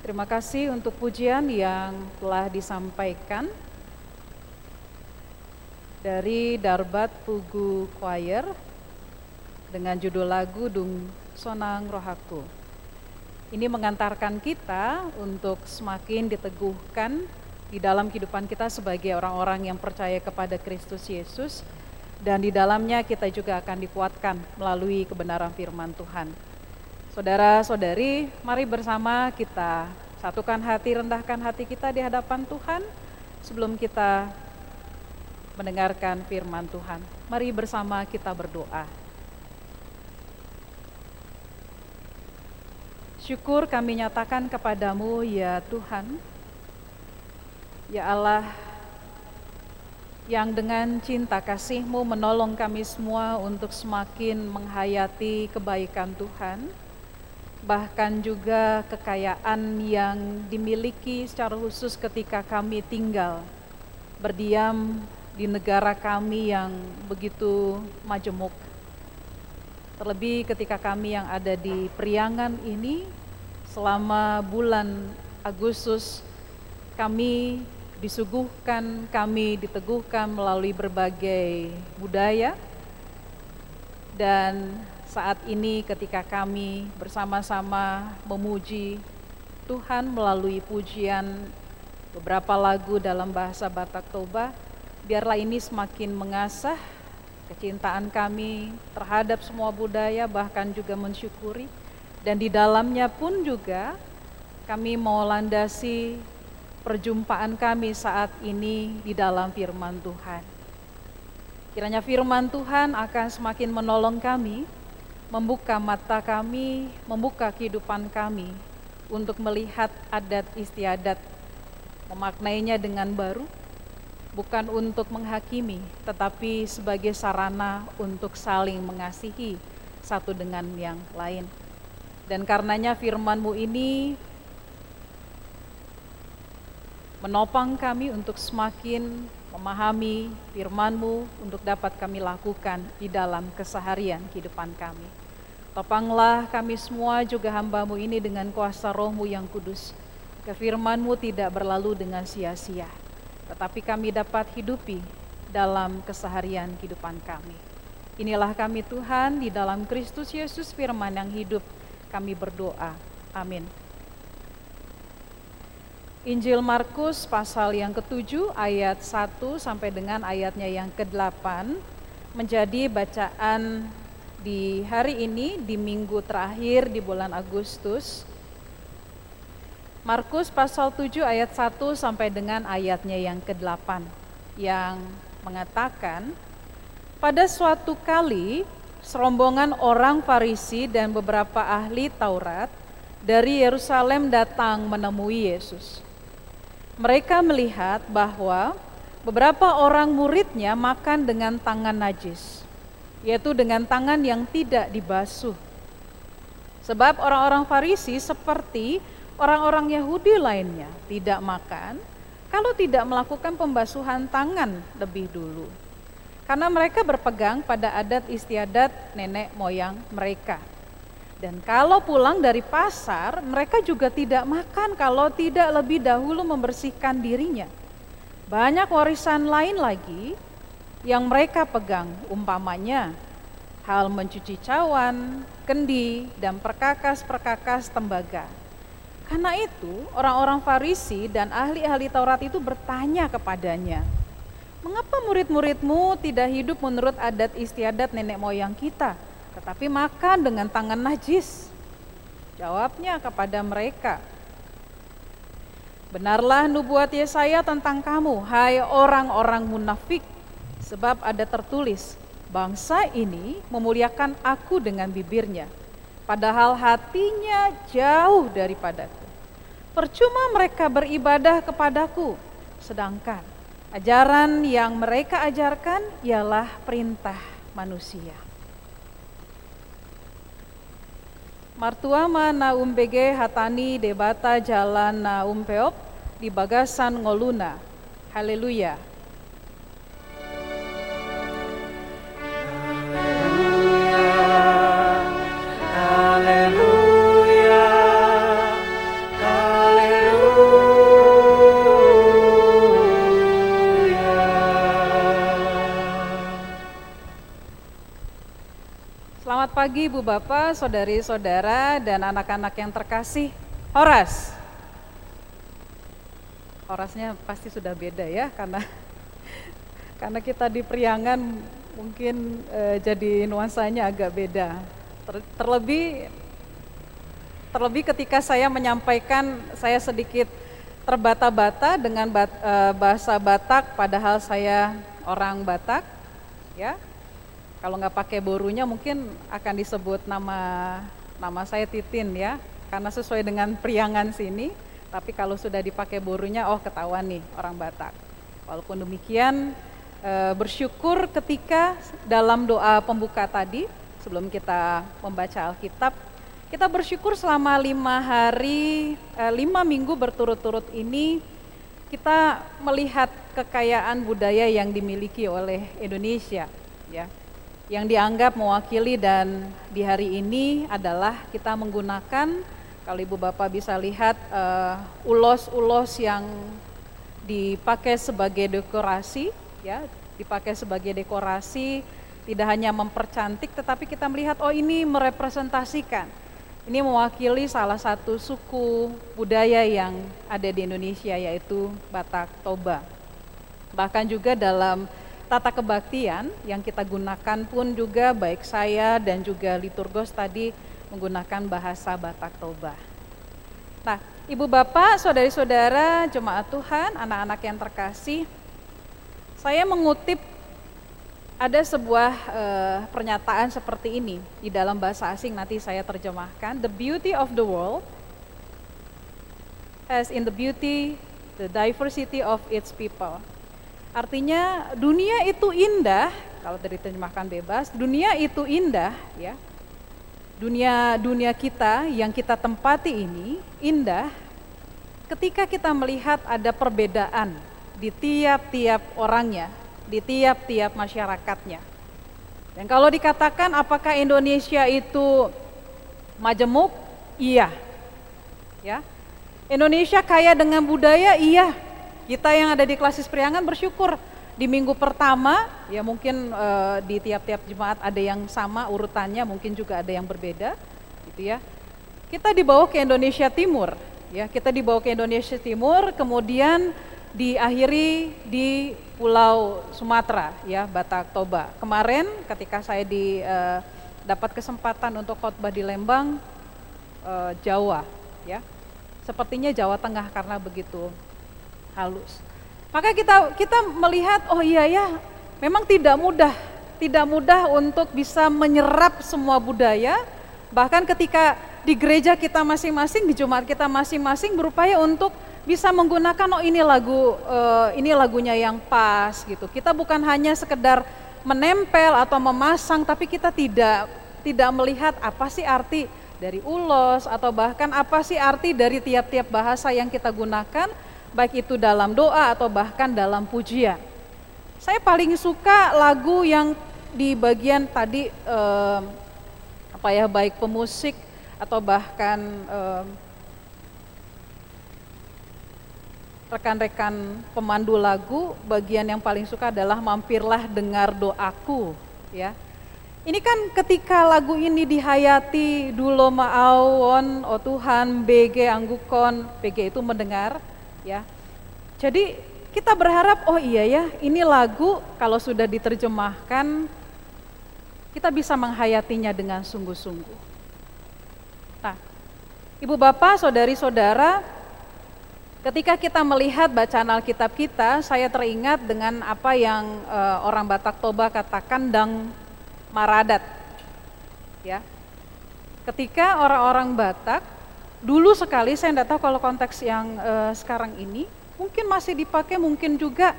Terima kasih untuk pujian yang telah disampaikan dari Darbat Pugu Choir dengan judul lagu Dung Sonang Rohaku. Ini mengantarkan kita untuk semakin diteguhkan di dalam kehidupan kita sebagai orang-orang yang percaya kepada Kristus Yesus dan di dalamnya kita juga akan dikuatkan melalui kebenaran firman Tuhan. Saudara-saudari, mari bersama kita satukan hati, rendahkan hati kita di hadapan Tuhan sebelum kita mendengarkan firman Tuhan. Mari bersama kita berdoa. Syukur kami nyatakan kepadamu ya Tuhan, ya Allah yang dengan cinta kasih-Mu menolong kami semua untuk semakin menghayati kebaikan Tuhan bahkan juga kekayaan yang dimiliki secara khusus ketika kami tinggal berdiam di negara kami yang begitu majemuk. Terlebih ketika kami yang ada di Priangan ini selama bulan Agustus kami disuguhkan, kami diteguhkan melalui berbagai budaya dan saat ini ketika kami bersama-sama memuji Tuhan melalui pujian beberapa lagu dalam bahasa Batak Toba, biarlah ini semakin mengasah kecintaan kami terhadap semua budaya bahkan juga mensyukuri dan di dalamnya pun juga kami mau landasi perjumpaan kami saat ini di dalam firman Tuhan. Kiranya firman Tuhan akan semakin menolong kami membuka mata kami, membuka kehidupan kami untuk melihat adat istiadat, memaknainya dengan baru, bukan untuk menghakimi, tetapi sebagai sarana untuk saling mengasihi satu dengan yang lain. Dan karenanya firman-Mu ini menopang kami untuk semakin memahami firman-Mu untuk dapat kami lakukan di dalam keseharian kehidupan kami. Topanglah kami semua juga hambamu ini dengan kuasa rohmu yang kudus. Kefirmanmu tidak berlalu dengan sia-sia, tetapi kami dapat hidupi dalam keseharian kehidupan kami. Inilah kami Tuhan di dalam Kristus Yesus firman yang hidup kami berdoa. Amin. Injil Markus pasal yang ketujuh ayat 1 sampai dengan ayatnya yang ke-8 menjadi bacaan di hari ini di minggu terakhir di bulan Agustus Markus pasal 7 ayat 1 sampai dengan ayatnya yang ke-8 yang mengatakan pada suatu kali serombongan orang Farisi dan beberapa ahli Taurat dari Yerusalem datang menemui Yesus. Mereka melihat bahwa beberapa orang muridnya makan dengan tangan najis yaitu dengan tangan yang tidak dibasuh. Sebab orang-orang Farisi seperti orang-orang Yahudi lainnya tidak makan kalau tidak melakukan pembasuhan tangan lebih dulu. Karena mereka berpegang pada adat istiadat nenek moyang mereka. Dan kalau pulang dari pasar, mereka juga tidak makan kalau tidak lebih dahulu membersihkan dirinya. Banyak warisan lain lagi yang mereka pegang, umpamanya hal mencuci cawan, kendi, dan perkakas-perkakas tembaga. Karena itu, orang-orang Farisi dan ahli-ahli Taurat itu bertanya kepadanya, "Mengapa murid-muridmu tidak hidup menurut adat istiadat nenek moyang kita, tetapi makan dengan tangan najis?" Jawabnya kepada mereka, Benarlah nubuat Yesaya tentang kamu, hai orang-orang munafik. Sebab ada tertulis, bangsa ini memuliakan aku dengan bibirnya, padahal hatinya jauh daripadaku. Percuma mereka beribadah kepadaku, sedangkan ajaran yang mereka ajarkan ialah perintah manusia. Martuama na umbege hatani debata jalan na umpeop di bagasan ngoluna. Haleluya. Pagi Bu Bapak, saudari-saudara dan anak-anak yang terkasih. Horas. Horasnya pasti sudah beda ya karena karena kita di Priangan mungkin e, jadi nuansanya agak beda. Ter, terlebih terlebih ketika saya menyampaikan saya sedikit terbata-bata dengan bat, e, bahasa Batak padahal saya orang Batak ya kalau nggak pakai borunya mungkin akan disebut nama nama saya Titin ya, karena sesuai dengan priangan sini. Tapi kalau sudah dipakai borunya, oh ketahuan nih orang Batak. Walaupun demikian, e, bersyukur ketika dalam doa pembuka tadi, sebelum kita membaca Alkitab, kita bersyukur selama lima hari, e, lima minggu berturut-turut ini, kita melihat kekayaan budaya yang dimiliki oleh Indonesia. Ya, yang dianggap mewakili dan di hari ini adalah kita menggunakan kalau Ibu Bapak bisa lihat eh, ulos-ulos yang dipakai sebagai dekorasi ya, dipakai sebagai dekorasi tidak hanya mempercantik tetapi kita melihat oh ini merepresentasikan ini mewakili salah satu suku budaya yang ada di Indonesia yaitu Batak Toba. Bahkan juga dalam tata kebaktian yang kita gunakan pun juga baik saya dan juga liturgos tadi menggunakan bahasa Batak Toba. Nah, Ibu Bapak, saudari-saudara, jemaat Tuhan, anak-anak yang terkasih, saya mengutip ada sebuah uh, pernyataan seperti ini di dalam bahasa asing nanti saya terjemahkan. The beauty of the world has in the beauty the diversity of its people. Artinya dunia itu indah, kalau dari terjemahkan bebas, dunia itu indah ya. Dunia dunia kita yang kita tempati ini indah ketika kita melihat ada perbedaan di tiap-tiap orangnya, di tiap-tiap masyarakatnya. Dan kalau dikatakan apakah Indonesia itu majemuk? Iya. Ya. Indonesia kaya dengan budaya? Iya. Kita yang ada di klasis priangan bersyukur di minggu pertama ya mungkin e, di tiap-tiap jemaat ada yang sama urutannya, mungkin juga ada yang berbeda gitu ya. Kita dibawa ke Indonesia Timur ya, kita dibawa ke Indonesia Timur kemudian diakhiri di Pulau Sumatera ya, Batak Toba. Kemarin ketika saya di e, dapat kesempatan untuk khotbah di Lembang e, Jawa ya. Sepertinya Jawa Tengah karena begitu halus. Maka kita kita melihat oh iya ya, memang tidak mudah, tidak mudah untuk bisa menyerap semua budaya. Bahkan ketika di gereja kita masing-masing, di Jumat kita masing-masing berupaya untuk bisa menggunakan oh ini lagu uh, ini lagunya yang pas gitu. Kita bukan hanya sekedar menempel atau memasang tapi kita tidak tidak melihat apa sih arti dari ulos atau bahkan apa sih arti dari tiap-tiap bahasa yang kita gunakan baik itu dalam doa atau bahkan dalam pujian. Saya paling suka lagu yang di bagian tadi eh, apa ya baik pemusik atau bahkan eh, rekan-rekan pemandu lagu bagian yang paling suka adalah mampirlah dengar doaku ya ini kan ketika lagu ini dihayati dulu ma'awon, oh Tuhan, BG Anggukon, BG itu mendengar, ya. Jadi kita berharap oh iya ya, ini lagu kalau sudah diterjemahkan kita bisa menghayatinya dengan sungguh-sungguh. Nah, Ibu Bapak, Saudari-saudara, ketika kita melihat bacaan Alkitab kita, saya teringat dengan apa yang uh, orang Batak Toba katakan dang maradat. Ya. Ketika orang-orang Batak dulu sekali saya tidak tahu kalau konteks yang uh, sekarang ini mungkin masih dipakai mungkin juga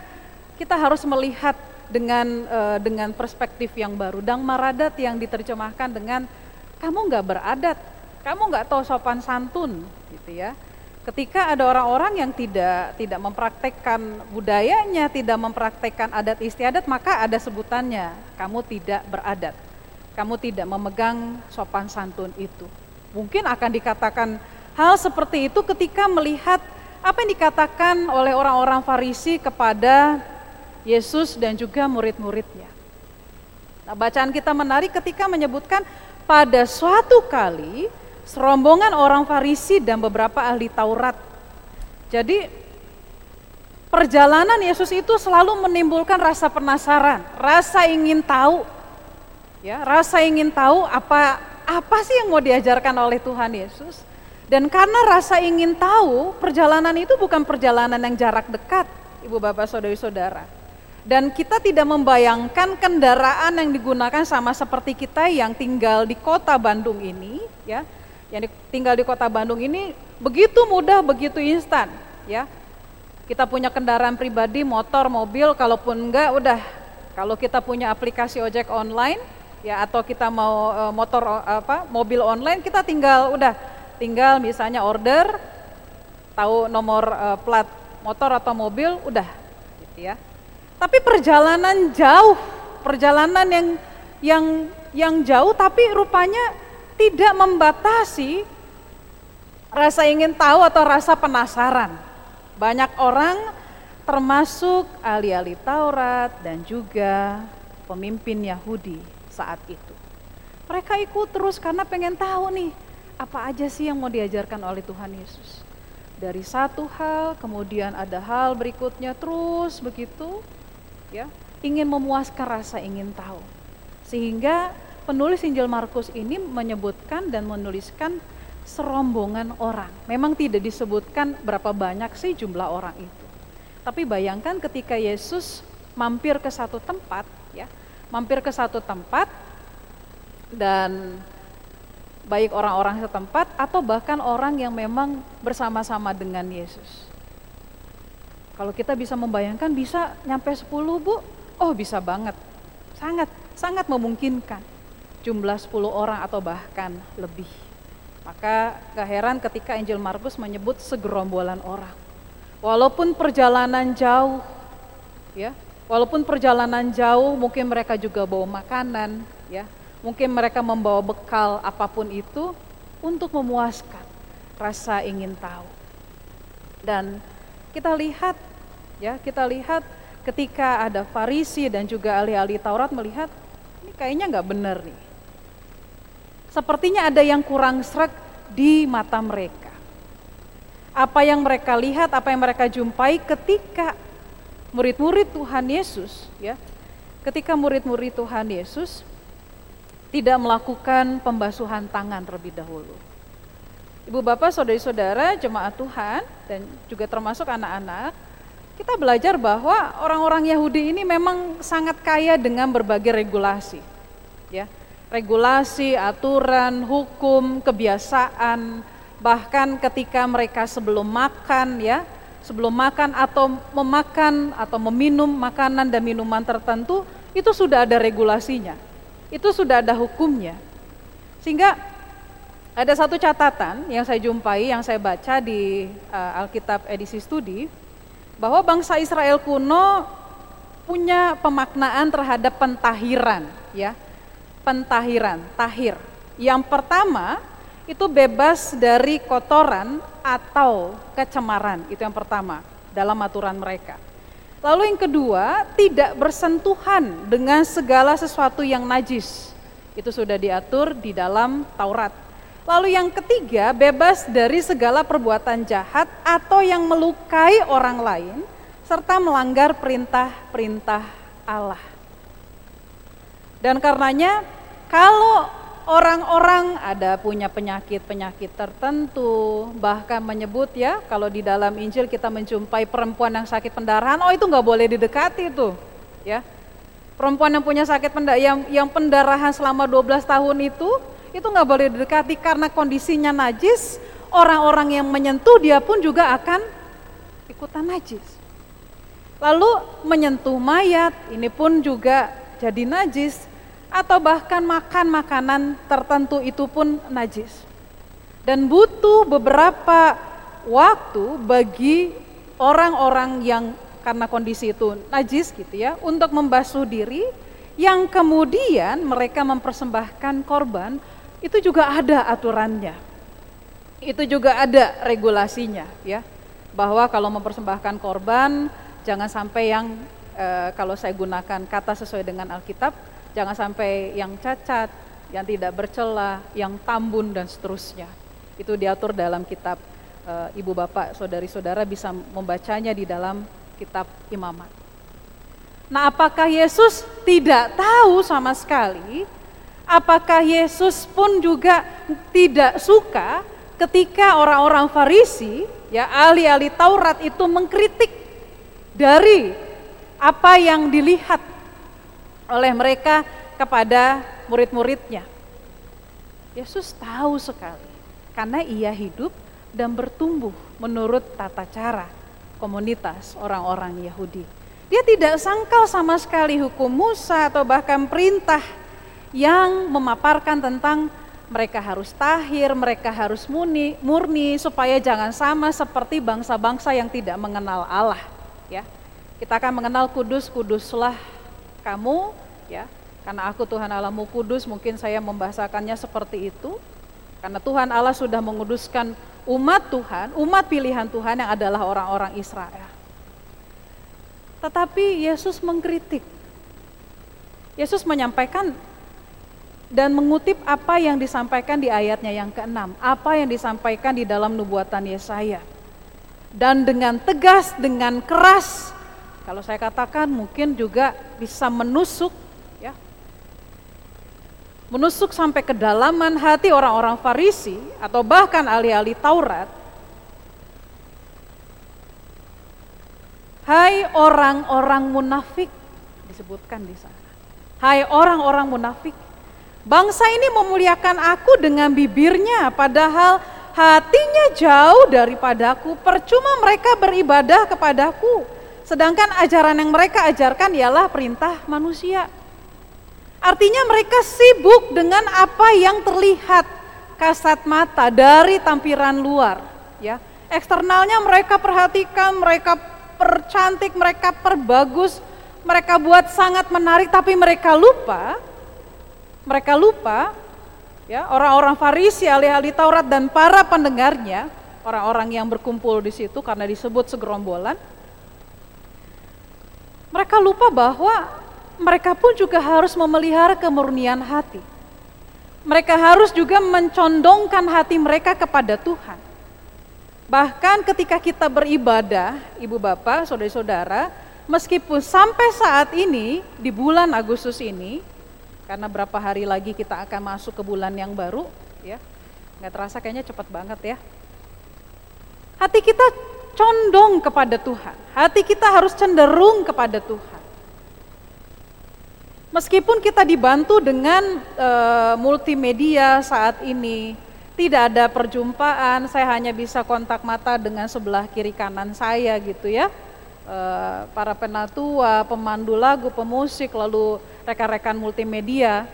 kita harus melihat dengan uh, dengan perspektif yang baru. Dang maradat yang diterjemahkan dengan kamu nggak beradat kamu nggak tahu sopan santun gitu ya. Ketika ada orang-orang yang tidak tidak mempraktekkan budayanya tidak mempraktekkan adat istiadat maka ada sebutannya kamu tidak beradat kamu tidak memegang sopan santun itu Mungkin akan dikatakan hal seperti itu ketika melihat apa yang dikatakan oleh orang-orang Farisi kepada Yesus dan juga murid-muridnya. Nah, bacaan kita menarik ketika menyebutkan pada suatu kali serombongan orang Farisi dan beberapa ahli Taurat. Jadi perjalanan Yesus itu selalu menimbulkan rasa penasaran, rasa ingin tahu. Ya, rasa ingin tahu apa apa sih yang mau diajarkan oleh Tuhan Yesus. Dan karena rasa ingin tahu, perjalanan itu bukan perjalanan yang jarak dekat, Ibu Bapak Saudari-saudara. Dan kita tidak membayangkan kendaraan yang digunakan sama seperti kita yang tinggal di kota Bandung ini, ya. Yang tinggal di kota Bandung ini begitu mudah, begitu instan, ya. Kita punya kendaraan pribadi, motor, mobil, kalaupun enggak udah kalau kita punya aplikasi ojek online, ya atau kita mau uh, motor apa mobil online kita tinggal udah tinggal misalnya order tahu nomor uh, plat motor atau mobil udah gitu ya. Tapi perjalanan jauh perjalanan yang yang yang jauh tapi rupanya tidak membatasi rasa ingin tahu atau rasa penasaran. Banyak orang termasuk ahli-ahli Taurat dan juga pemimpin Yahudi saat itu. Mereka ikut terus karena pengen tahu nih, apa aja sih yang mau diajarkan oleh Tuhan Yesus. Dari satu hal, kemudian ada hal berikutnya terus begitu, ya, ingin memuaskan rasa ingin tahu. Sehingga penulis Injil Markus ini menyebutkan dan menuliskan serombongan orang. Memang tidak disebutkan berapa banyak sih jumlah orang itu. Tapi bayangkan ketika Yesus mampir ke satu tempat, ya, mampir ke satu tempat dan baik orang-orang setempat atau bahkan orang yang memang bersama-sama dengan Yesus. Kalau kita bisa membayangkan bisa nyampe 10 Bu? Oh bisa banget. Sangat, sangat memungkinkan. Jumlah 10 orang atau bahkan lebih. Maka gak heran ketika Injil Markus menyebut segerombolan orang. Walaupun perjalanan jauh, ya Walaupun perjalanan jauh, mungkin mereka juga bawa makanan, ya. Mungkin mereka membawa bekal apa pun itu untuk memuaskan rasa ingin tahu. Dan kita lihat, ya, kita lihat ketika ada Farisi dan juga ahli-ahli Taurat melihat ini kayaknya nggak benar nih. Sepertinya ada yang kurang serak di mata mereka. Apa yang mereka lihat, apa yang mereka jumpai ketika murid-murid Tuhan Yesus ya ketika murid-murid Tuhan Yesus tidak melakukan pembasuhan tangan terlebih dahulu. Ibu bapak saudari-saudara jemaat Tuhan dan juga termasuk anak-anak kita belajar bahwa orang-orang Yahudi ini memang sangat kaya dengan berbagai regulasi. Ya, regulasi, aturan, hukum, kebiasaan, bahkan ketika mereka sebelum makan ya, sebelum makan atau memakan atau meminum makanan dan minuman tertentu itu sudah ada regulasinya. Itu sudah ada hukumnya. Sehingga ada satu catatan yang saya jumpai, yang saya baca di uh, Alkitab edisi studi bahwa bangsa Israel kuno punya pemaknaan terhadap pentahiran, ya. Pentahiran, tahir. Yang pertama itu bebas dari kotoran atau kecemaran. Itu yang pertama dalam aturan mereka. Lalu yang kedua, tidak bersentuhan dengan segala sesuatu yang najis. Itu sudah diatur di dalam Taurat. Lalu yang ketiga, bebas dari segala perbuatan jahat atau yang melukai orang lain serta melanggar perintah-perintah Allah. Dan karenanya kalau orang-orang ada punya penyakit-penyakit tertentu, bahkan menyebut ya kalau di dalam Injil kita menjumpai perempuan yang sakit pendarahan, oh itu nggak boleh didekati tuh, ya. Perempuan yang punya sakit pendarahan, yang, yang pendarahan selama 12 tahun itu, itu nggak boleh didekati karena kondisinya najis, orang-orang yang menyentuh dia pun juga akan ikutan najis. Lalu menyentuh mayat, ini pun juga jadi najis, atau bahkan makan makanan tertentu itu pun najis. Dan butuh beberapa waktu bagi orang-orang yang karena kondisi itu najis gitu ya untuk membasuh diri yang kemudian mereka mempersembahkan korban itu juga ada aturannya. Itu juga ada regulasinya ya. Bahwa kalau mempersembahkan korban jangan sampai yang e, kalau saya gunakan kata sesuai dengan Alkitab jangan sampai yang cacat, yang tidak bercela, yang tambun dan seterusnya. Itu diatur dalam kitab e, Ibu Bapak, Saudari-saudara bisa membacanya di dalam kitab Imamat. Nah, apakah Yesus tidak tahu sama sekali? Apakah Yesus pun juga tidak suka ketika orang-orang Farisi, ya ahli-ahli Taurat itu mengkritik dari apa yang dilihat oleh mereka kepada murid-muridnya. Yesus tahu sekali karena ia hidup dan bertumbuh menurut tata cara komunitas orang-orang Yahudi. Dia tidak sangkal sama sekali hukum Musa atau bahkan perintah yang memaparkan tentang mereka harus tahir, mereka harus murni, murni supaya jangan sama seperti bangsa-bangsa yang tidak mengenal Allah, ya. Kita akan mengenal kudus, kuduslah kamu, ya. Karena aku Tuhan Allahmu kudus, mungkin saya membahasakannya seperti itu. Karena Tuhan Allah sudah menguduskan umat Tuhan, umat pilihan Tuhan yang adalah orang-orang Israel. Tetapi Yesus mengkritik. Yesus menyampaikan dan mengutip apa yang disampaikan di ayatnya yang keenam, apa yang disampaikan di dalam nubuatan Yesaya. Dan dengan tegas, dengan keras, kalau saya katakan mungkin juga bisa menusuk menusuk sampai kedalaman hati orang-orang Farisi atau bahkan ahli-ahli Taurat. Hai orang-orang munafik disebutkan di sana. Hai orang-orang munafik, bangsa ini memuliakan aku dengan bibirnya padahal hatinya jauh daripadaku. Percuma mereka beribadah kepadaku. Sedangkan ajaran yang mereka ajarkan ialah perintah manusia. Artinya mereka sibuk dengan apa yang terlihat kasat mata dari tampilan luar, ya. Eksternalnya mereka perhatikan, mereka percantik, mereka perbagus, mereka buat sangat menarik tapi mereka lupa mereka lupa ya orang-orang Farisi, ahli-ahli Taurat dan para pendengarnya, orang-orang yang berkumpul di situ karena disebut segerombolan. Mereka lupa bahwa mereka pun juga harus memelihara kemurnian hati. Mereka harus juga mencondongkan hati mereka kepada Tuhan. Bahkan ketika kita beribadah, ibu bapak, saudara-saudara, meskipun sampai saat ini, di bulan Agustus ini, karena berapa hari lagi kita akan masuk ke bulan yang baru, ya, nggak terasa kayaknya cepat banget ya. Hati kita condong kepada Tuhan, hati kita harus cenderung kepada Tuhan. Meskipun kita dibantu dengan e, multimedia saat ini, tidak ada perjumpaan, saya hanya bisa kontak mata dengan sebelah kiri kanan saya gitu ya. E, para penatua, pemandu lagu, pemusik, lalu rekan-rekan multimedia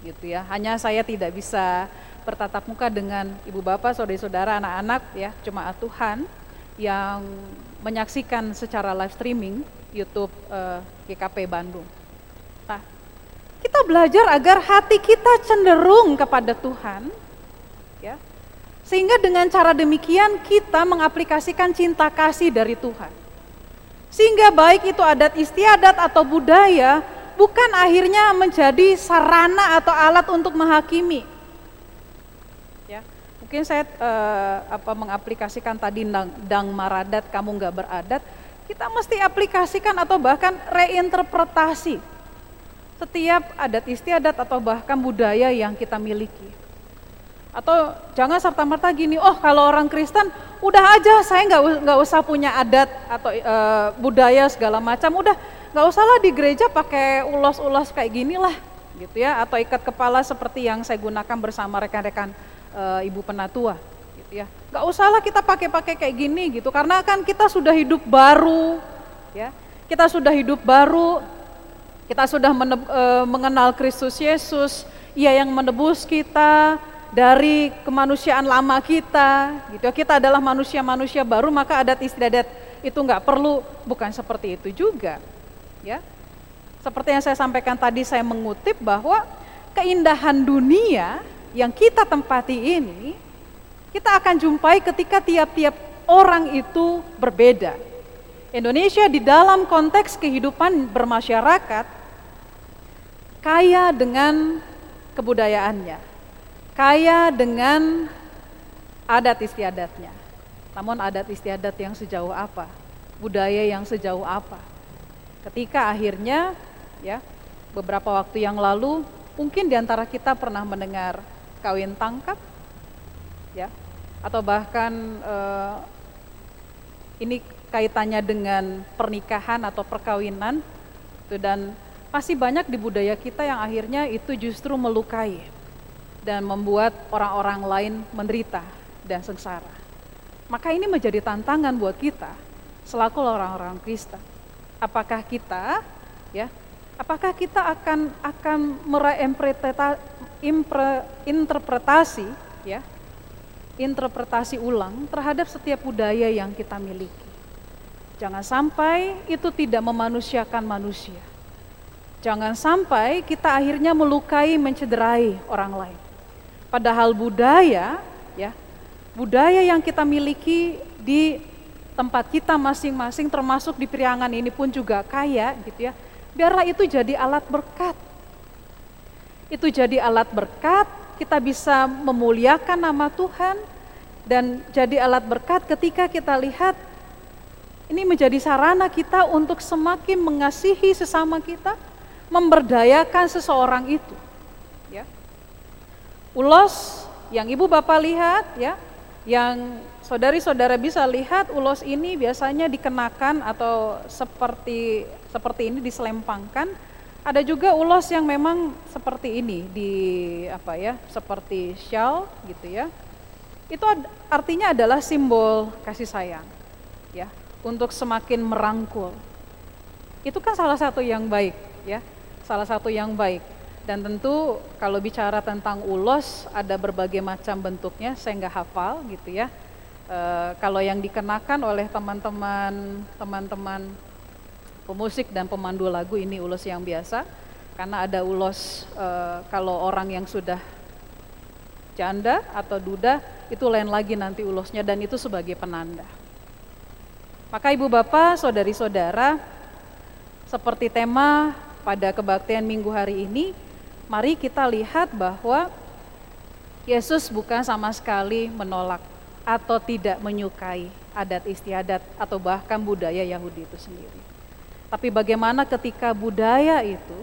gitu ya. Hanya saya tidak bisa bertatap muka dengan ibu bapak, saudara-saudara, anak-anak ya, cuma Tuhan yang menyaksikan secara live streaming YouTube eh, GKP Bandung. Kita belajar agar hati kita cenderung kepada Tuhan, ya. Sehingga dengan cara demikian kita mengaplikasikan cinta kasih dari Tuhan. Sehingga baik itu adat istiadat atau budaya bukan akhirnya menjadi sarana atau alat untuk menghakimi. Mungkin saya eh, apa mengaplikasikan tadi dang, dang maradat kamu nggak beradat, kita mesti aplikasikan atau bahkan reinterpretasi setiap adat istiadat atau bahkan budaya yang kita miliki. Atau jangan serta-merta gini, oh kalau orang Kristen udah aja saya nggak nggak usah punya adat atau e, budaya segala macam, udah nggak usahlah di gereja pakai ulos-ulos kayak gini lah, gitu ya, atau ikat kepala seperti yang saya gunakan bersama rekan-rekan e, ibu penatua, gitu ya. Nggak usahlah kita pakai-pakai kayak gini gitu, karena kan kita sudah hidup baru, ya, kita sudah hidup baru, kita sudah e, mengenal Kristus Yesus, Ia yang menebus kita dari kemanusiaan lama kita. Gitu. Kita adalah manusia-manusia baru, maka adat istiadat itu nggak perlu. Bukan seperti itu juga, ya. Seperti yang saya sampaikan tadi, saya mengutip bahwa keindahan dunia yang kita tempati ini, kita akan jumpai ketika tiap-tiap orang itu berbeda. Indonesia di dalam konteks kehidupan bermasyarakat kaya dengan kebudayaannya, kaya dengan adat istiadatnya. Namun adat istiadat yang sejauh apa? Budaya yang sejauh apa? Ketika akhirnya ya beberapa waktu yang lalu mungkin di antara kita pernah mendengar kawin tangkap ya atau bahkan eh, ini kaitannya dengan pernikahan atau perkawinan itu dan masih banyak di budaya kita yang akhirnya itu justru melukai dan membuat orang-orang lain menderita dan sengsara. Maka ini menjadi tantangan buat kita selaku orang-orang Kristen. Apakah kita ya, apakah kita akan akan ya, interpretasi ulang terhadap setiap budaya yang kita miliki. Jangan sampai itu tidak memanusiakan manusia. Jangan sampai kita akhirnya melukai, mencederai orang lain. Padahal budaya ya budaya yang kita miliki di tempat kita masing-masing termasuk di Priangan ini pun juga kaya gitu ya. Biarlah itu jadi alat berkat. Itu jadi alat berkat, kita bisa memuliakan nama Tuhan dan jadi alat berkat ketika kita lihat ini menjadi sarana kita untuk semakin mengasihi sesama kita, memberdayakan seseorang itu. Ya. Ulos yang ibu bapak lihat ya, yang saudari-saudara bisa lihat ulos ini biasanya dikenakan atau seperti seperti ini diselempangkan. Ada juga ulos yang memang seperti ini di apa ya, seperti shawl gitu ya. Itu artinya adalah simbol kasih sayang. Ya, untuk semakin merangkul. Itu kan salah satu yang baik ya. Salah satu yang baik. Dan tentu kalau bicara tentang ulos ada berbagai macam bentuknya, saya nggak hafal gitu ya. E, kalau yang dikenakan oleh teman-teman teman-teman pemusik dan pemandu lagu ini ulos yang biasa, karena ada ulos e, kalau orang yang sudah janda atau duda itu lain lagi nanti ulosnya dan itu sebagai penanda. Maka ibu bapak, saudari-saudara, seperti tema pada kebaktian minggu hari ini, mari kita lihat bahwa Yesus bukan sama sekali menolak atau tidak menyukai adat istiadat atau bahkan budaya Yahudi itu sendiri. Tapi bagaimana ketika budaya itu,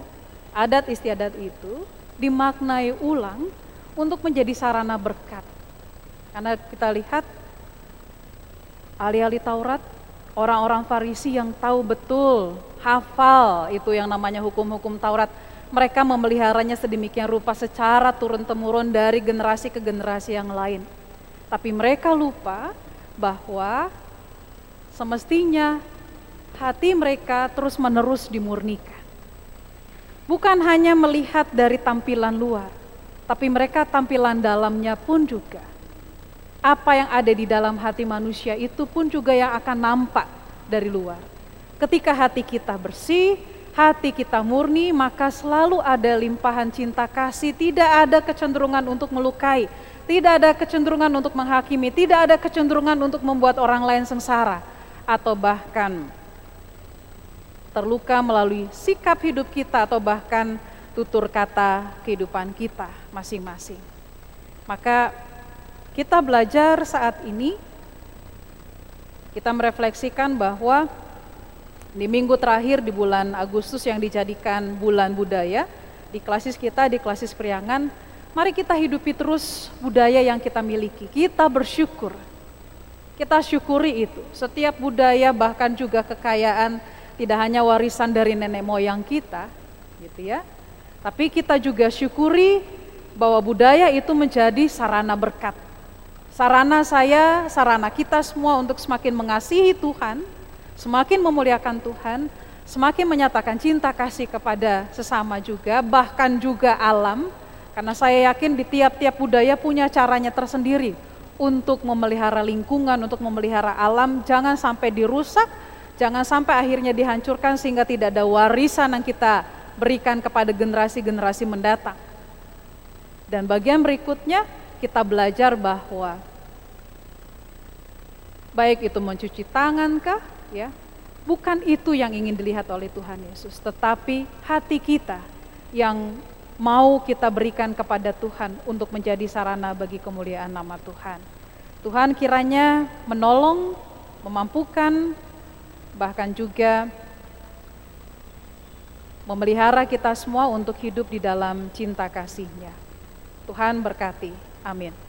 adat istiadat itu dimaknai ulang untuk menjadi sarana berkat. Karena kita lihat ahli-ahli Taurat, orang-orang Farisi yang tahu betul, hafal itu yang namanya hukum-hukum Taurat, mereka memeliharanya sedemikian rupa secara turun-temurun dari generasi ke generasi yang lain. Tapi mereka lupa bahwa semestinya hati mereka terus-menerus dimurnikan. Bukan hanya melihat dari tampilan luar, tapi mereka tampilan dalamnya pun juga. Apa yang ada di dalam hati manusia itu pun juga yang akan nampak dari luar. Ketika hati kita bersih, hati kita murni, maka selalu ada limpahan cinta kasih, tidak ada kecenderungan untuk melukai, tidak ada kecenderungan untuk menghakimi, tidak ada kecenderungan untuk membuat orang lain sengsara, atau bahkan terluka melalui sikap hidup kita, atau bahkan tutur kata kehidupan kita masing-masing. Maka kita belajar saat ini, kita merefleksikan bahwa di minggu terakhir di bulan Agustus yang dijadikan bulan budaya, di klasis kita, di klasis periangan, mari kita hidupi terus budaya yang kita miliki. Kita bersyukur. Kita syukuri itu. Setiap budaya bahkan juga kekayaan tidak hanya warisan dari nenek moyang kita, gitu ya. Tapi kita juga syukuri bahwa budaya itu menjadi sarana berkat. Sarana saya, sarana kita semua untuk semakin mengasihi Tuhan, semakin memuliakan Tuhan, semakin menyatakan cinta kasih kepada sesama juga, bahkan juga alam, karena saya yakin di tiap-tiap budaya punya caranya tersendiri untuk memelihara lingkungan, untuk memelihara alam, jangan sampai dirusak, jangan sampai akhirnya dihancurkan sehingga tidak ada warisan yang kita berikan kepada generasi-generasi mendatang. Dan bagian berikutnya kita belajar bahwa baik itu mencuci tangan kah, ya. Bukan itu yang ingin dilihat oleh Tuhan Yesus, tetapi hati kita yang mau kita berikan kepada Tuhan untuk menjadi sarana bagi kemuliaan nama Tuhan. Tuhan kiranya menolong, memampukan, bahkan juga memelihara kita semua untuk hidup di dalam cinta kasihnya. Tuhan berkati. Amin.